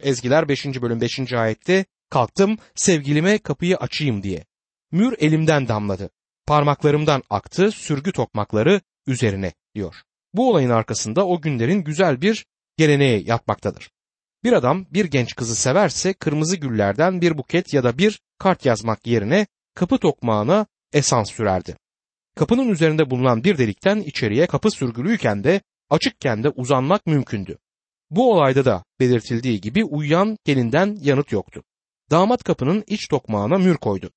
Ezgiler 5. bölüm 5. ayette kalktım sevgilime kapıyı açayım diye. Mür elimden damladı. Parmaklarımdan aktı sürgü tokmakları üzerine diyor. Bu olayın arkasında o günlerin güzel bir geleneği yatmaktadır. Bir adam bir genç kızı severse kırmızı güllerden bir buket ya da bir kart yazmak yerine kapı tokmağına esans sürerdi. Kapının üzerinde bulunan bir delikten içeriye kapı sürgülüyken de açıkken de uzanmak mümkündü. Bu olayda da belirtildiği gibi uyuyan gelinden yanıt yoktu. Damat kapının iç tokmağına mür koydu.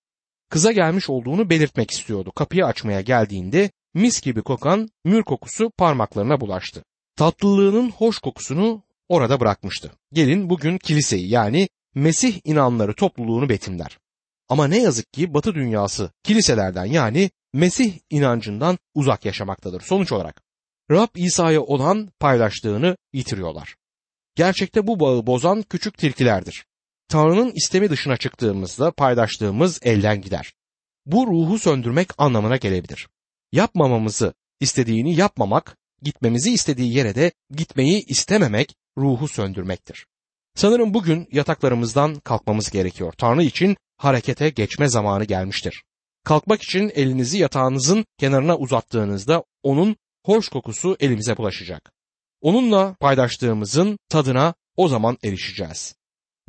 Kıza gelmiş olduğunu belirtmek istiyordu. Kapıyı açmaya geldiğinde mis gibi kokan mür kokusu parmaklarına bulaştı. Tatlılığının hoş kokusunu orada bırakmıştı. Gelin bugün kiliseyi yani Mesih inanları topluluğunu betimler. Ama ne yazık ki Batı dünyası kiliselerden yani Mesih inancından uzak yaşamaktadır. Sonuç olarak Rab İsa'ya olan paylaştığını yitiriyorlar. Gerçekte bu bağı bozan küçük tilkilerdir. Tanrı'nın istemi dışına çıktığımızda paylaştığımız elden gider. Bu ruhu söndürmek anlamına gelebilir. Yapmamamızı istediğini yapmamak, gitmemizi istediği yere de gitmeyi istememek ruhu söndürmektir. Sanırım bugün yataklarımızdan kalkmamız gerekiyor. Tanrı için harekete geçme zamanı gelmiştir. Kalkmak için elinizi yatağınızın kenarına uzattığınızda onun hoş kokusu elimize bulaşacak. Onunla paylaştığımızın tadına o zaman erişeceğiz.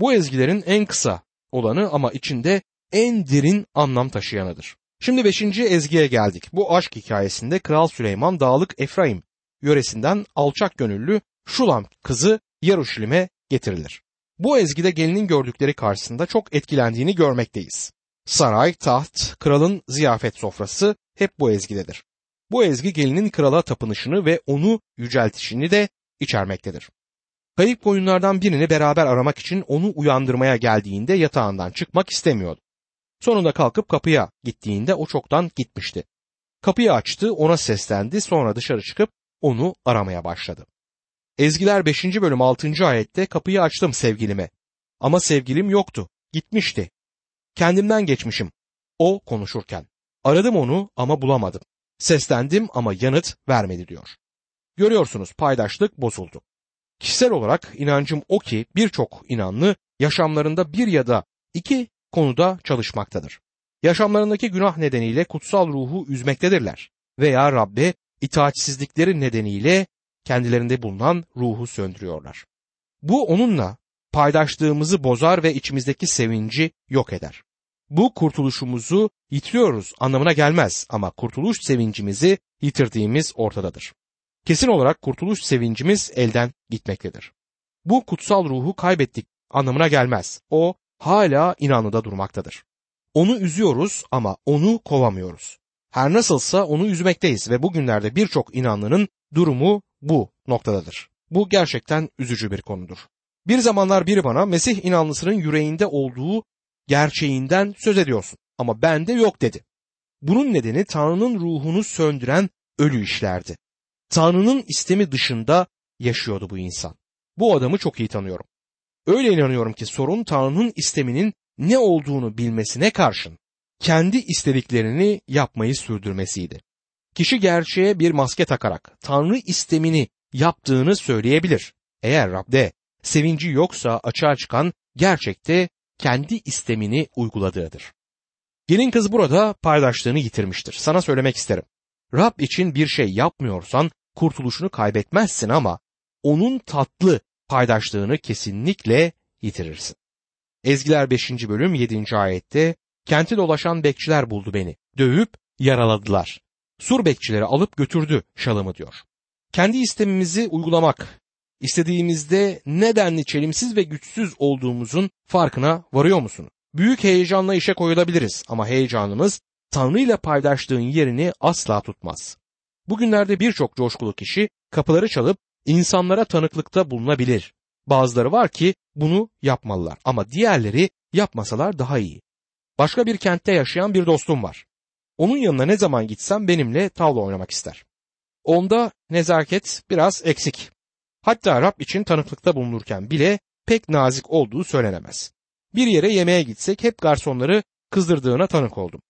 Bu ezgilerin en kısa olanı ama içinde en derin anlam taşıyanıdır. Şimdi beşinci ezgiye geldik. Bu aşk hikayesinde Kral Süleyman Dağlık Efraim yöresinden alçak gönüllü Şulam kızı Yaruşilim'e getirilir. Bu ezgide gelinin gördükleri karşısında çok etkilendiğini görmekteyiz. Saray, taht, kralın ziyafet sofrası hep bu ezgidedir. Bu ezgi gelinin krala tapınışını ve onu yüceltişini de içermektedir. Kayıp koyunlardan birini beraber aramak için onu uyandırmaya geldiğinde yatağından çıkmak istemiyordu. Sonunda kalkıp kapıya gittiğinde o çoktan gitmişti. Kapıyı açtı, ona seslendi, sonra dışarı çıkıp onu aramaya başladı. Ezgiler 5. bölüm 6. ayette kapıyı açtım sevgilime. Ama sevgilim yoktu, gitmişti. Kendimden geçmişim. O konuşurken. Aradım onu ama bulamadım. Seslendim ama yanıt vermedi diyor. Görüyorsunuz paydaşlık bozuldu. Kişisel olarak inancım o ki birçok inanlı yaşamlarında bir ya da iki konuda çalışmaktadır. Yaşamlarındaki günah nedeniyle kutsal ruhu üzmektedirler veya Rabbe itaatsizlikleri nedeniyle kendilerinde bulunan ruhu söndürüyorlar. Bu onunla paydaşlığımızı bozar ve içimizdeki sevinci yok eder. Bu kurtuluşumuzu yitiriyoruz anlamına gelmez ama kurtuluş sevincimizi yitirdiğimiz ortadadır. Kesin olarak kurtuluş sevincimiz elden gitmektedir. Bu kutsal ruhu kaybettik anlamına gelmez. O hala inanlıda durmaktadır. Onu üzüyoruz ama onu kovamıyoruz. Her nasılsa onu üzmekteyiz ve bugünlerde birçok inanlının durumu bu noktadadır. Bu gerçekten üzücü bir konudur. Bir zamanlar biri bana Mesih inanlısının yüreğinde olduğu gerçeğinden söz ediyorsun ama bende yok dedi. Bunun nedeni Tanrı'nın ruhunu söndüren ölü işlerdi. Tanrı'nın istemi dışında yaşıyordu bu insan. Bu adamı çok iyi tanıyorum. Öyle inanıyorum ki sorun Tanrı'nın isteminin ne olduğunu bilmesine karşın kendi istediklerini yapmayı sürdürmesiydi. Kişi gerçeğe bir maske takarak Tanrı istemini yaptığını söyleyebilir. Eğer Rab'de sevinci yoksa açığa çıkan gerçekte kendi istemini uyguladığıdır. Gelin kız burada paydaşlığını yitirmiştir. Sana söylemek isterim. Rab için bir şey yapmıyorsan kurtuluşunu kaybetmezsin ama onun tatlı paydaşlığını kesinlikle yitirirsin. Ezgiler 5. bölüm 7. ayette kenti dolaşan bekçiler buldu beni. Dövüp yaraladılar. Sur bekçileri alıp götürdü şalımı diyor. Kendi istemimizi uygulamak, istediğimizde nedenli çelimsiz ve güçsüz olduğumuzun farkına varıyor musun? Büyük heyecanla işe koyulabiliriz ama heyecanımız Tanrı ile paydaşlığın yerini asla tutmaz. Bugünlerde birçok coşkulu kişi kapıları çalıp insanlara tanıklıkta bulunabilir. Bazıları var ki bunu yapmalılar ama diğerleri yapmasalar daha iyi. Başka bir kentte yaşayan bir dostum var. Onun yanına ne zaman gitsem benimle tavla oynamak ister. Onda nezaket biraz eksik. Hatta Rab için tanıklıkta bulunurken bile pek nazik olduğu söylenemez. Bir yere yemeğe gitsek hep garsonları kızdırdığına tanık oldum.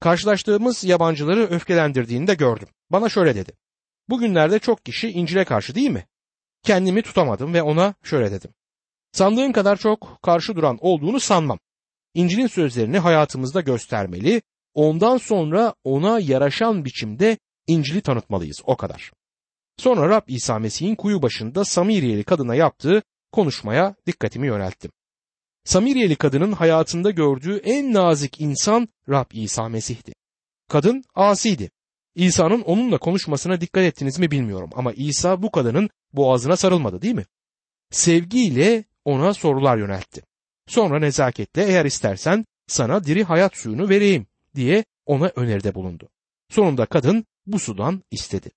Karşılaştığımız yabancıları öfkelendirdiğini de gördüm. Bana şöyle dedi. Bugünlerde çok kişi İncil'e karşı değil mi? Kendimi tutamadım ve ona şöyle dedim. Sandığın kadar çok karşı duran olduğunu sanmam. İncil'in sözlerini hayatımızda göstermeli, ondan sonra ona yaraşan biçimde İncil'i tanıtmalıyız o kadar. Sonra Rab İsa Mesih'in kuyu başında Samiriyeli kadına yaptığı konuşmaya dikkatimi yönelttim. Samiriyeli kadının hayatında gördüğü en nazik insan Rab İsa Mesih'ti. Kadın asiydi. İsa'nın onunla konuşmasına dikkat ettiniz mi bilmiyorum ama İsa bu kadının boğazına sarılmadı değil mi? Sevgiyle ona sorular yöneltti. Sonra nezaketle eğer istersen sana diri hayat suyunu vereyim diye ona öneride bulundu. Sonunda kadın bu sudan istedi.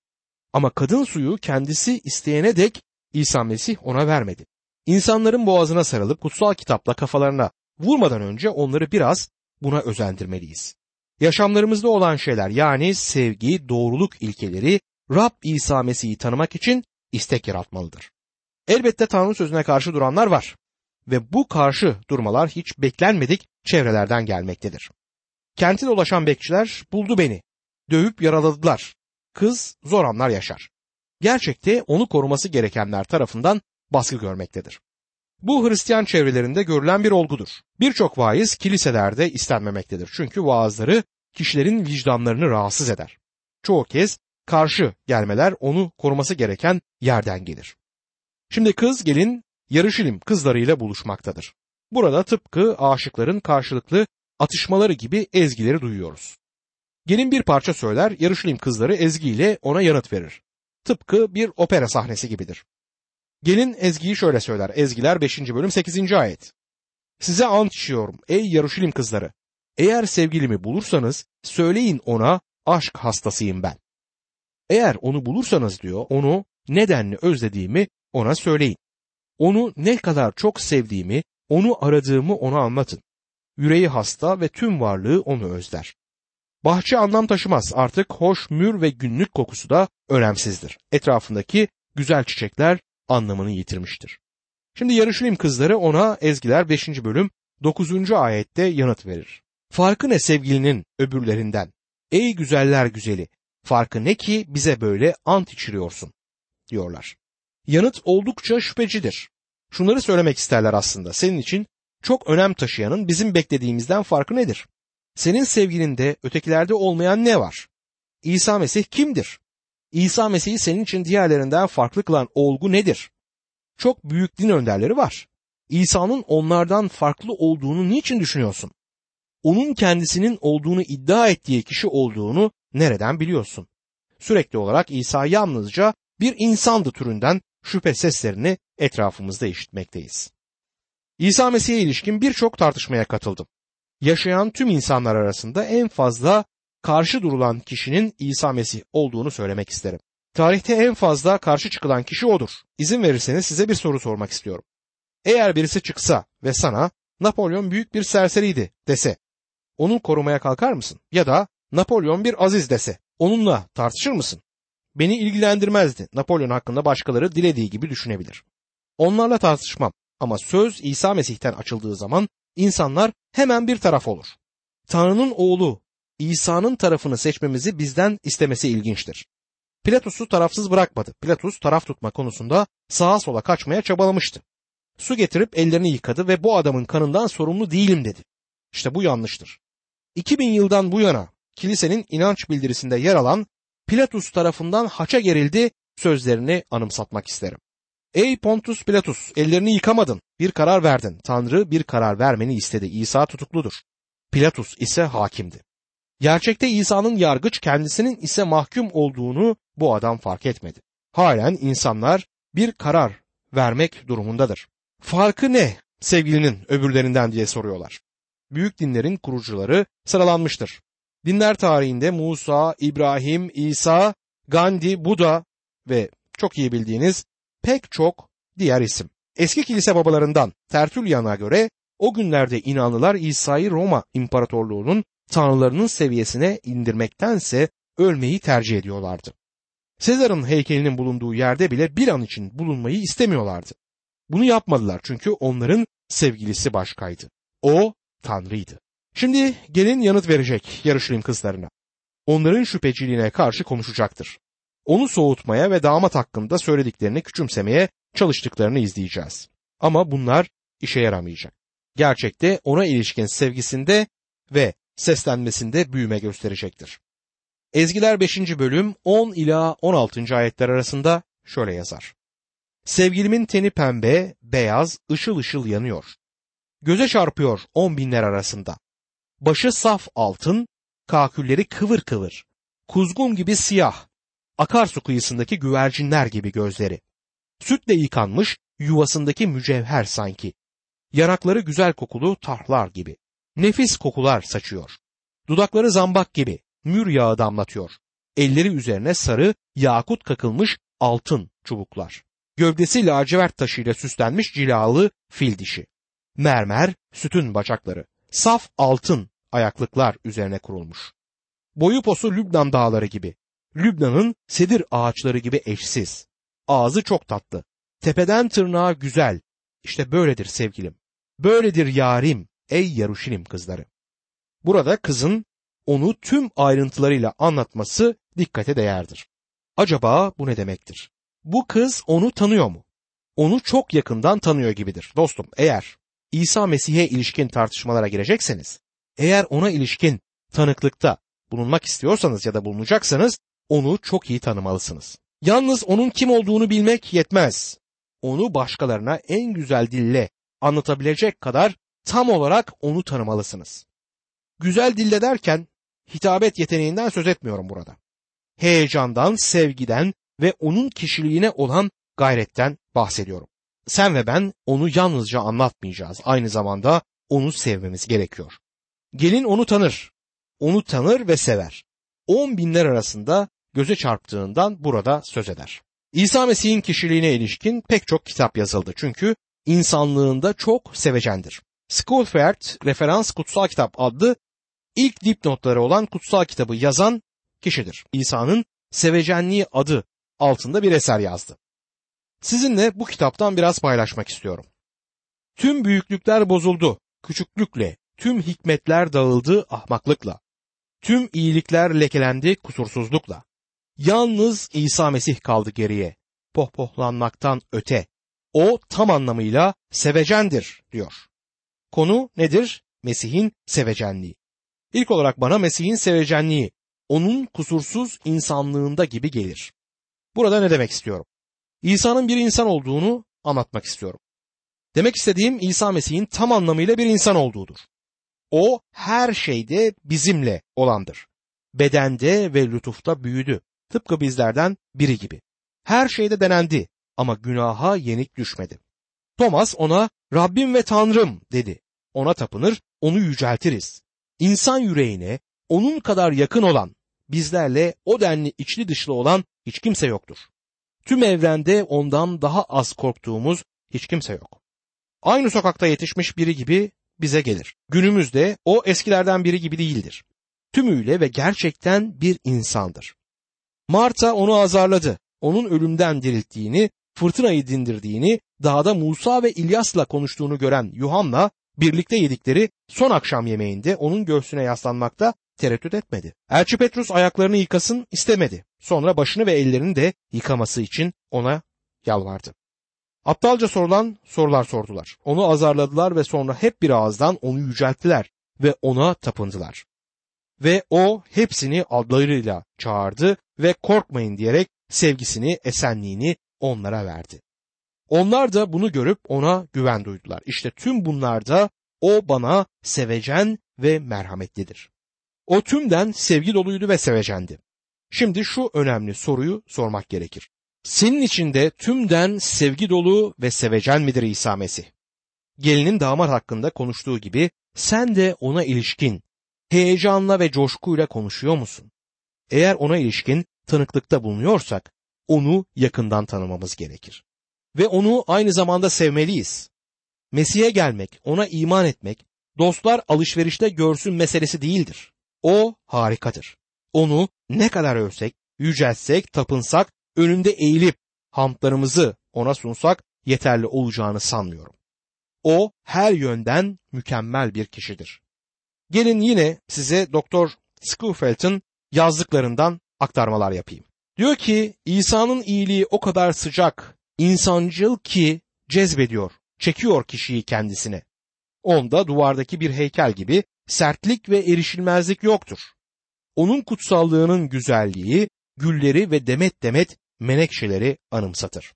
Ama kadın suyu kendisi isteyene dek İsa Mesih ona vermedi. İnsanların boğazına sarılıp kutsal kitapla kafalarına vurmadan önce onları biraz buna özendirmeliyiz. Yaşamlarımızda olan şeyler yani sevgi, doğruluk ilkeleri Rab İsa Mesih'i tanımak için istek yaratmalıdır. Elbette Tanrı sözüne karşı duranlar var ve bu karşı durmalar hiç beklenmedik çevrelerden gelmektedir. Kenti dolaşan bekçiler buldu beni, dövüp yaraladılar. Kız zor anlar yaşar. Gerçekte onu koruması gerekenler tarafından baskı görmektedir. Bu Hristiyan çevrelerinde görülen bir olgudur. Birçok vaiz kiliselerde istenmemektedir. Çünkü vaazları kişilerin vicdanlarını rahatsız eder. Çoğu kez karşı gelmeler onu koruması gereken yerden gelir. Şimdi kız gelin yarışilim kızlarıyla buluşmaktadır. Burada tıpkı aşıkların karşılıklı atışmaları gibi ezgileri duyuyoruz. Gelin bir parça söyler, yarışilim kızları ezgiyle ona yanıt verir. Tıpkı bir opera sahnesi gibidir. Gelin ezgiyi şöyle söyler. Ezgiler 5. bölüm 8. ayet. Size ant içiyorum ey Yaruşilim kızları. Eğer sevgilimi bulursanız söyleyin ona aşk hastasıyım ben. Eğer onu bulursanız diyor onu nedenli özlediğimi ona söyleyin. Onu ne kadar çok sevdiğimi, onu aradığımı ona anlatın. Yüreği hasta ve tüm varlığı onu özler. Bahçe anlam taşımaz artık hoş mür ve günlük kokusu da önemsizdir. Etrafındaki güzel çiçekler anlamını yitirmiştir. Şimdi Yarışilim kızları ona Ezgiler 5. bölüm 9. ayette yanıt verir. Farkı ne sevgilinin öbürlerinden? Ey güzeller güzeli, farkı ne ki bize böyle ant içiriyorsun? diyorlar. Yanıt oldukça şüphecidir. Şunları söylemek isterler aslında. Senin için çok önem taşıyanın bizim beklediğimizden farkı nedir? Senin sevgilinde ötekilerde olmayan ne var? İsa Mesih kimdir? İsa Mesih'i senin için diğerlerinden farklı kılan olgu nedir? Çok büyük din önderleri var. İsa'nın onlardan farklı olduğunu niçin düşünüyorsun? Onun kendisinin olduğunu iddia ettiği kişi olduğunu nereden biliyorsun? Sürekli olarak İsa yalnızca bir insandı türünden şüphe seslerini etrafımızda işitmekteyiz. İsa Mesih'e ilişkin birçok tartışmaya katıldım. Yaşayan tüm insanlar arasında en fazla karşı durulan kişinin İsa Mesih olduğunu söylemek isterim. Tarihte en fazla karşı çıkılan kişi odur. İzin verirseniz size bir soru sormak istiyorum. Eğer birisi çıksa ve sana Napolyon büyük bir serseriydi dese, onu korumaya kalkar mısın? Ya da Napolyon bir aziz dese, onunla tartışır mısın? Beni ilgilendirmezdi. Napolyon hakkında başkaları dilediği gibi düşünebilir. Onlarla tartışmam ama söz İsa Mesih'ten açıldığı zaman insanlar hemen bir taraf olur. Tanrı'nın oğlu İsa'nın tarafını seçmemizi bizden istemesi ilginçtir. Pilatus'u tarafsız bırakmadı. Pilatus taraf tutma konusunda sağa sola kaçmaya çabalamıştı. Su getirip ellerini yıkadı ve bu adamın kanından sorumlu değilim dedi. İşte bu yanlıştır. 2000 yıldan bu yana kilisenin inanç bildirisinde yer alan Pilatus tarafından haça gerildi sözlerini anımsatmak isterim. Ey Pontus Pilatus ellerini yıkamadın bir karar verdin. Tanrı bir karar vermeni istedi. İsa tutukludur. Pilatus ise hakimdi. Gerçekte İsa'nın yargıç kendisinin ise mahkum olduğunu bu adam fark etmedi. Halen insanlar bir karar vermek durumundadır. Farkı ne sevgilinin öbürlerinden diye soruyorlar. Büyük dinlerin kurucuları sıralanmıştır. Dinler tarihinde Musa, İbrahim, İsa, Gandhi, Buda ve çok iyi bildiğiniz pek çok diğer isim. Eski kilise babalarından Tertullian'a göre o günlerde inanlılar İsa'yı Roma İmparatorluğu'nun tanrılarının seviyesine indirmektense ölmeyi tercih ediyorlardı. Sezar'ın heykelinin bulunduğu yerde bile bir an için bulunmayı istemiyorlardı. Bunu yapmadılar çünkü onların sevgilisi başkaydı. O Tanrı'ydı. Şimdi gelin yanıt verecek Yarışilim kızlarına. Onların şüpheciliğine karşı konuşacaktır. Onu soğutmaya ve damat hakkında söylediklerini küçümsemeye çalıştıklarını izleyeceğiz. Ama bunlar işe yaramayacak. Gerçekte ona ilişkin sevgisinde ve seslenmesinde büyüme gösterecektir. Ezgiler 5. bölüm 10 ila 16. ayetler arasında şöyle yazar. Sevgilimin teni pembe, beyaz, ışıl ışıl yanıyor. Göze çarpıyor on binler arasında. Başı saf altın, kakülleri kıvır kıvır. Kuzgun gibi siyah, akarsu kıyısındaki güvercinler gibi gözleri. Sütle yıkanmış yuvasındaki mücevher sanki. Yanakları güzel kokulu tarhlar gibi. Nefis kokular saçıyor. Dudakları zambak gibi mür yağı damlatıyor. Elleri üzerine sarı, yakut kakılmış altın çubuklar. Gövdesi lacivert taşıyla süslenmiş cilalı fil dişi. Mermer, sütün bacakları. Saf altın ayaklıklar üzerine kurulmuş. Boyu posu Lübnan dağları gibi. Lübnan'ın sedir ağaçları gibi eşsiz. Ağzı çok tatlı. Tepeden tırnağa güzel. İşte böyledir sevgilim. Böyledir yarim ey Yaruşilim kızları. Burada kızın onu tüm ayrıntılarıyla anlatması dikkate değerdir. Acaba bu ne demektir? Bu kız onu tanıyor mu? Onu çok yakından tanıyor gibidir. Dostum eğer İsa Mesih'e ilişkin tartışmalara girecekseniz, eğer ona ilişkin tanıklıkta bulunmak istiyorsanız ya da bulunacaksanız onu çok iyi tanımalısınız. Yalnız onun kim olduğunu bilmek yetmez. Onu başkalarına en güzel dille anlatabilecek kadar tam olarak onu tanımalısınız. Güzel dille derken hitabet yeteneğinden söz etmiyorum burada. Heyecandan, sevgiden ve onun kişiliğine olan gayretten bahsediyorum. Sen ve ben onu yalnızca anlatmayacağız. Aynı zamanda onu sevmemiz gerekiyor. Gelin onu tanır. Onu tanır ve sever. On binler arasında göze çarptığından burada söz eder. İsa Mesih'in kişiliğine ilişkin pek çok kitap yazıldı. Çünkü insanlığında çok sevecendir. Schoolfert Referans Kutsal Kitap adlı ilk dipnotları olan kutsal kitabı yazan kişidir. İsa'nın sevecenliği adı altında bir eser yazdı. Sizinle bu kitaptan biraz paylaşmak istiyorum. Tüm büyüklükler bozuldu, küçüklükle, tüm hikmetler dağıldı ahmaklıkla. Tüm iyilikler lekelendi kusursuzlukla. Yalnız İsa Mesih kaldı geriye, pohpohlanmaktan öte. O tam anlamıyla sevecendir diyor. Konu nedir? Mesih'in sevecenliği. İlk olarak bana Mesih'in sevecenliği, onun kusursuz insanlığında gibi gelir. Burada ne demek istiyorum? İsa'nın bir insan olduğunu anlatmak istiyorum. Demek istediğim İsa Mesih'in tam anlamıyla bir insan olduğudur. O her şeyde bizimle olandır. Bedende ve lütufta büyüdü. Tıpkı bizlerden biri gibi. Her şeyde denendi ama günaha yenik düşmedi. Thomas ona Rabbim ve Tanrım dedi. Ona tapınır, onu yüceltiriz. İnsan yüreğine onun kadar yakın olan, bizlerle o denli içli dışlı olan hiç kimse yoktur. Tüm evrende ondan daha az korktuğumuz hiç kimse yok. Aynı sokakta yetişmiş biri gibi bize gelir. Günümüzde o eskilerden biri gibi değildir. Tümüyle ve gerçekten bir insandır. Marta onu azarladı. Onun ölümden dirilttiğini, fırtınayı dindirdiğini, dağda Musa ve İlyas'la konuştuğunu gören Yuhanna birlikte yedikleri son akşam yemeğinde onun göğsüne yaslanmakta tereddüt etmedi. Elçi Petrus ayaklarını yıkasın istemedi. Sonra başını ve ellerini de yıkaması için ona yalvardı. Aptalca sorulan sorular sordular. Onu azarladılar ve sonra hep bir ağızdan onu yücelttiler ve ona tapındılar. Ve o hepsini adlarıyla çağırdı ve korkmayın diyerek sevgisini, esenliğini onlara verdi. Onlar da bunu görüp ona güven duydular. İşte tüm bunlarda o bana sevecen ve merhametlidir. O tümden sevgi doluydu ve sevecendi. Şimdi şu önemli soruyu sormak gerekir. Senin içinde tümden sevgi dolu ve sevecen midir İsa Mesih? Gelinin damat hakkında konuştuğu gibi sen de ona ilişkin heyecanla ve coşkuyla konuşuyor musun? Eğer ona ilişkin tanıklıkta bulunuyorsak onu yakından tanımamız gerekir. Ve onu aynı zamanda sevmeliyiz. Mesih'e gelmek, ona iman etmek, dostlar alışverişte görsün meselesi değildir. O harikadır. Onu ne kadar övsek, yüceltsek, tapınsak, önünde eğilip hamdlarımızı ona sunsak yeterli olacağını sanmıyorum. O her yönden mükemmel bir kişidir. Gelin yine size Doktor Schofielt'in yazdıklarından aktarmalar yapayım. Diyor ki İsa'nın iyiliği o kadar sıcak, insancıl ki cezbediyor, çekiyor kişiyi kendisine. Onda duvardaki bir heykel gibi sertlik ve erişilmezlik yoktur. Onun kutsallığının güzelliği, gülleri ve demet demet menekşeleri anımsatır.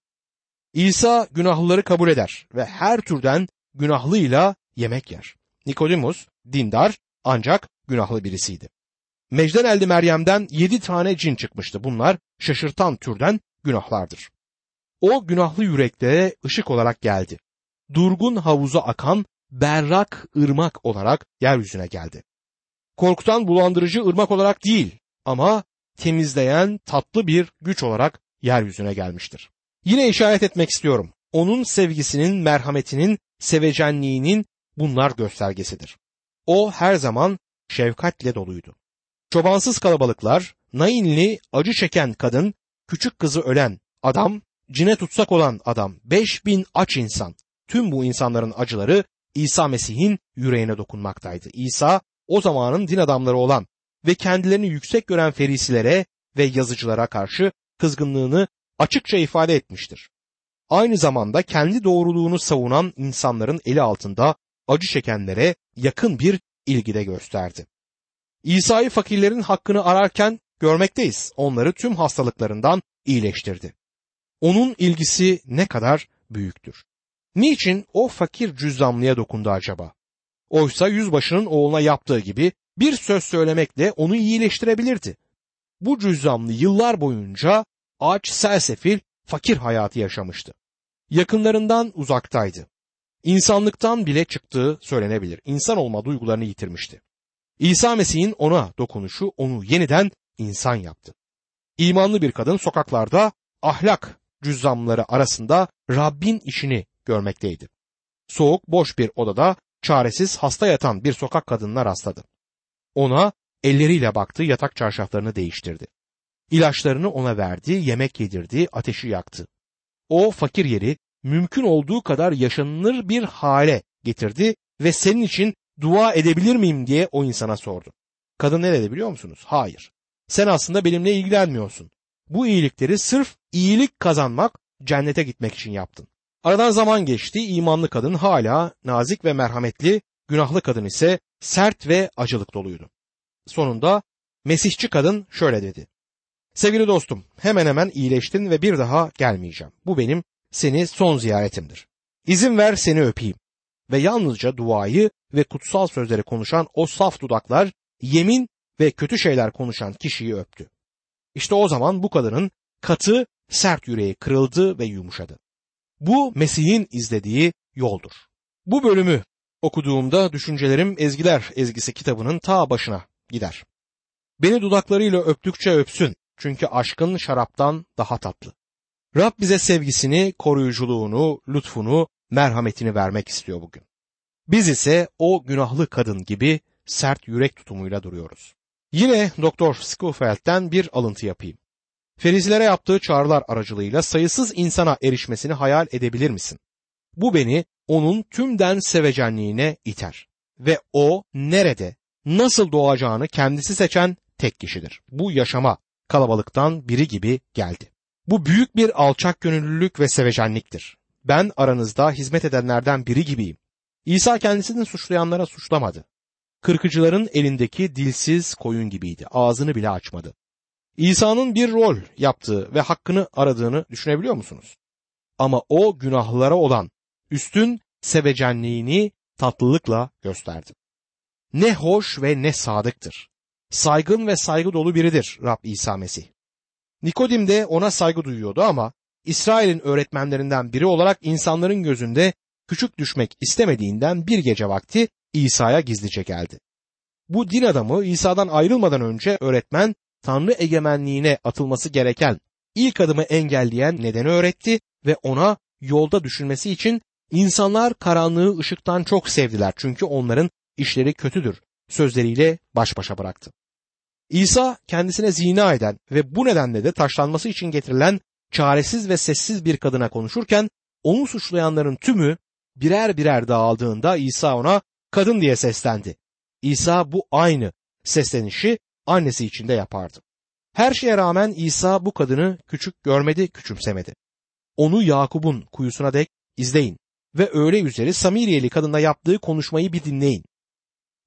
İsa günahlıları kabul eder ve her türden günahlıyla yemek yer. Nikodimus dindar ancak günahlı birisiydi. Mecden elde Meryem'den yedi tane cin çıkmıştı. Bunlar şaşırtan türden günahlardır. O günahlı yüreklere ışık olarak geldi. Durgun havuza akan berrak ırmak olarak yeryüzüne geldi. Korkutan bulandırıcı ırmak olarak değil ama temizleyen tatlı bir güç olarak yeryüzüne gelmiştir. Yine işaret etmek istiyorum. Onun sevgisinin, merhametinin, sevecenliğinin bunlar göstergesidir. O her zaman şefkatle doluydu. Çobansız kalabalıklar, Nainli acı çeken kadın, küçük kızı ölen adam, cine tutsak olan adam, beş bin aç insan, tüm bu insanların acıları İsa Mesih'in yüreğine dokunmaktaydı. İsa o zamanın din adamları olan ve kendilerini yüksek gören ferisilere ve yazıcılara karşı kızgınlığını açıkça ifade etmiştir. Aynı zamanda kendi doğruluğunu savunan insanların eli altında acı çekenlere yakın bir ilgide gösterdi. İsa'yı fakirlerin hakkını ararken görmekteyiz. Onları tüm hastalıklarından iyileştirdi. Onun ilgisi ne kadar büyüktür. Niçin o fakir cüzdanlıya dokundu acaba? Oysa yüzbaşının oğluna yaptığı gibi bir söz söylemekle onu iyileştirebilirdi. Bu cüzdanlı yıllar boyunca aç, selsefil, fakir hayatı yaşamıştı. Yakınlarından uzaktaydı. İnsanlıktan bile çıktığı söylenebilir. İnsan olma duygularını yitirmişti. İsa Mesih'in ona dokunuşu onu yeniden insan yaptı. İmanlı bir kadın sokaklarda ahlak cüzzamları arasında Rabbin işini görmekteydi. Soğuk boş bir odada çaresiz hasta yatan bir sokak kadınına rastladı. Ona elleriyle baktı yatak çarşaflarını değiştirdi. İlaçlarını ona verdi, yemek yedirdi, ateşi yaktı. O fakir yeri mümkün olduğu kadar yaşanılır bir hale getirdi ve senin için dua edebilir miyim diye o insana sordu. Kadın ne dedi biliyor musunuz? Hayır. Sen aslında benimle ilgilenmiyorsun. Bu iyilikleri sırf iyilik kazanmak, cennete gitmek için yaptın. Aradan zaman geçti, imanlı kadın hala nazik ve merhametli, günahlı kadın ise sert ve acılık doluydu. Sonunda Mesihçi kadın şöyle dedi. Sevgili dostum, hemen hemen iyileştin ve bir daha gelmeyeceğim. Bu benim seni son ziyaretimdir. İzin ver seni öpeyim. Ve yalnızca duayı ve kutsal sözleri konuşan o saf dudaklar yemin ve kötü şeyler konuşan kişiyi öptü. İşte o zaman bu kadının katı, sert yüreği kırıldı ve yumuşadı. Bu Mesih'in izlediği yoldur. Bu bölümü okuduğumda düşüncelerim Ezgiler Ezgisi kitabının ta başına gider. Beni dudaklarıyla öptükçe öpsün çünkü aşkın şaraptan daha tatlı. Rab bize sevgisini, koruyuculuğunu, lütfunu, merhametini vermek istiyor bugün. Biz ise o günahlı kadın gibi sert yürek tutumuyla duruyoruz. Yine Doktor Schofields'ten bir alıntı yapayım. Ferizlere yaptığı çağrılar aracılığıyla sayısız insana erişmesini hayal edebilir misin? Bu beni onun tümden sevecenliğine iter. Ve o nerede, nasıl doğacağını kendisi seçen tek kişidir. Bu yaşama kalabalıktan biri gibi geldi. Bu büyük bir alçak gönüllülük ve sevecenliktir. Ben aranızda hizmet edenlerden biri gibiyim. İsa kendisini suçlayanlara suçlamadı. Kırkıcıların elindeki dilsiz koyun gibiydi. Ağzını bile açmadı. İsa'nın bir rol yaptığı ve hakkını aradığını düşünebiliyor musunuz? Ama o günahlara olan üstün sevecenliğini tatlılıkla gösterdi. Ne hoş ve ne sadıktır. Saygın ve saygı dolu biridir Rab İsa Mesih. Nikodim de ona saygı duyuyordu ama İsrail'in öğretmenlerinden biri olarak insanların gözünde küçük düşmek istemediğinden bir gece vakti İsa'ya gizlice geldi. Bu din adamı İsa'dan ayrılmadan önce öğretmen Tanrı egemenliğine atılması gereken ilk adımı engelleyen nedeni öğretti ve ona yolda düşünmesi için insanlar karanlığı ışıktan çok sevdiler çünkü onların işleri kötüdür sözleriyle baş başa bıraktı. İsa kendisine zina eden ve bu nedenle de taşlanması için getirilen çaresiz ve sessiz bir kadına konuşurken onu suçlayanların tümü birer birer dağıldığında İsa ona kadın diye seslendi. İsa bu aynı seslenişi annesi için de yapardı. Her şeye rağmen İsa bu kadını küçük görmedi, küçümsemedi. Onu Yakup'un kuyusuna dek izleyin. ve öğle üzeri Samiriyeli kadınla yaptığı konuşmayı bir dinleyin.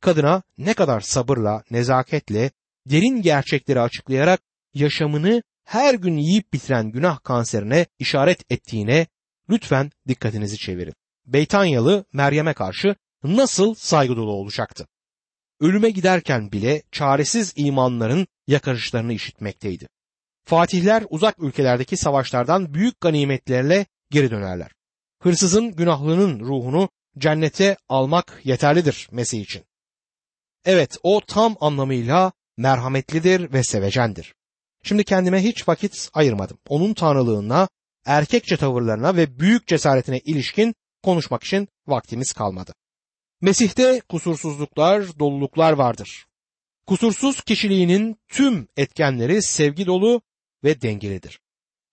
Kadına ne kadar sabırla, nezaketle, derin gerçekleri açıklayarak yaşamını her gün yiyip bitiren günah kanserine işaret ettiğine lütfen dikkatinizi çevirin. Beytanyalı Meryem'e karşı nasıl saygı dolu olacaktı? Ölüme giderken bile çaresiz imanların yakarışlarını işitmekteydi. Fatihler uzak ülkelerdeki savaşlardan büyük ganimetlerle geri dönerler. Hırsızın günahlının ruhunu cennete almak yeterlidir Mesih için. Evet o tam anlamıyla merhametlidir ve sevecendir. Şimdi kendime hiç vakit ayırmadım. Onun tanrılığına, erkekçe tavırlarına ve büyük cesaretine ilişkin konuşmak için vaktimiz kalmadı. Mesih'te kusursuzluklar, doluluklar vardır. Kusursuz kişiliğinin tüm etkenleri sevgi dolu ve dengelidir.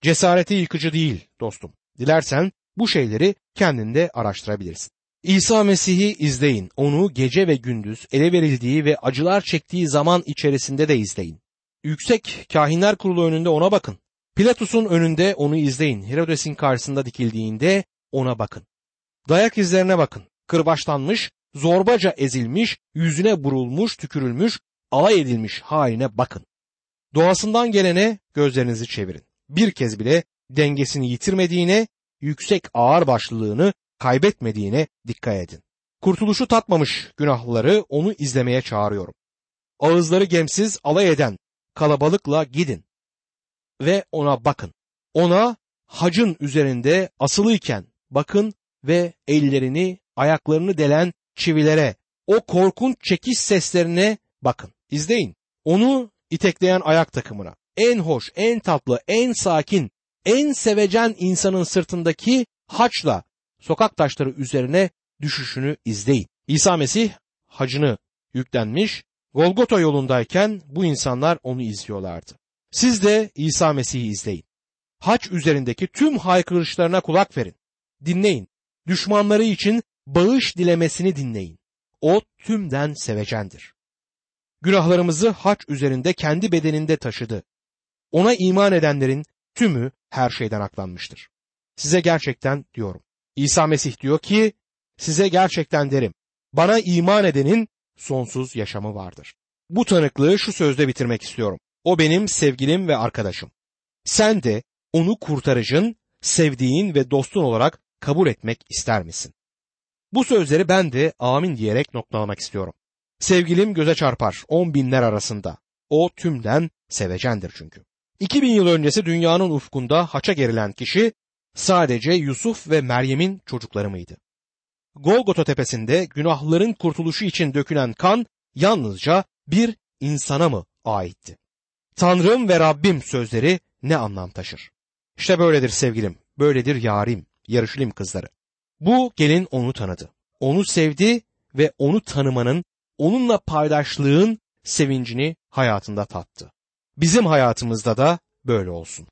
Cesareti yıkıcı değil dostum. Dilersen bu şeyleri kendinde araştırabilirsin. İsa Mesih'i izleyin. Onu gece ve gündüz ele verildiği ve acılar çektiği zaman içerisinde de izleyin. Yüksek kahinler kurulu önünde ona bakın. Pilatus'un önünde onu izleyin. Herodes'in karşısında dikildiğinde ona bakın. Dayak izlerine bakın. Kırbaçlanmış, zorbaca ezilmiş, yüzüne vurulmuş, tükürülmüş, alay edilmiş haline bakın. Doğasından gelene gözlerinizi çevirin. Bir kez bile dengesini yitirmediğine, yüksek ağır başlılığını kaybetmediğine dikkat edin. Kurtuluşu tatmamış günahlıları onu izlemeye çağırıyorum. Ağızları gemsiz alay eden kalabalıkla gidin ve ona bakın. Ona hacın üzerinde asılıyken bakın ve ellerini, ayaklarını delen çivilere, o korkunç çekiş seslerine bakın. İzleyin. Onu itekleyen ayak takımına, en hoş, en tatlı, en sakin, en sevecen insanın sırtındaki haçla sokak taşları üzerine düşüşünü izleyin. İsa Mesih hacını yüklenmiş, Golgota yolundayken bu insanlar onu izliyorlardı. Siz de İsa Mesih'i izleyin. Haç üzerindeki tüm haykırışlarına kulak verin. Dinleyin. Düşmanları için bağış dilemesini dinleyin. O tümden sevecendir. Günahlarımızı haç üzerinde kendi bedeninde taşıdı. Ona iman edenlerin tümü her şeyden aklanmıştır. Size gerçekten diyorum. İsa Mesih diyor ki size gerçekten derim. Bana iman edenin sonsuz yaşamı vardır. Bu tanıklığı şu sözle bitirmek istiyorum. O benim sevgilim ve arkadaşım. Sen de onu kurtarıcın, sevdiğin ve dostun olarak kabul etmek ister misin? Bu sözleri ben de amin diyerek noktalamak istiyorum. Sevgilim göze çarpar on binler arasında. O tümden sevecendir çünkü. 2000 yıl öncesi dünyanın ufkunda haça gerilen kişi sadece Yusuf ve Meryem'in çocukları mıydı? Golgota tepesinde günahların kurtuluşu için dökülen kan yalnızca bir insana mı aitti? Tanrım ve Rabbim sözleri ne anlam taşır? İşte böyledir sevgilim, böyledir yarim, yarışilim kızları. Bu gelin onu tanıdı. Onu sevdi ve onu tanımanın, onunla paydaşlığın sevincini hayatında tattı. Bizim hayatımızda da böyle olsun.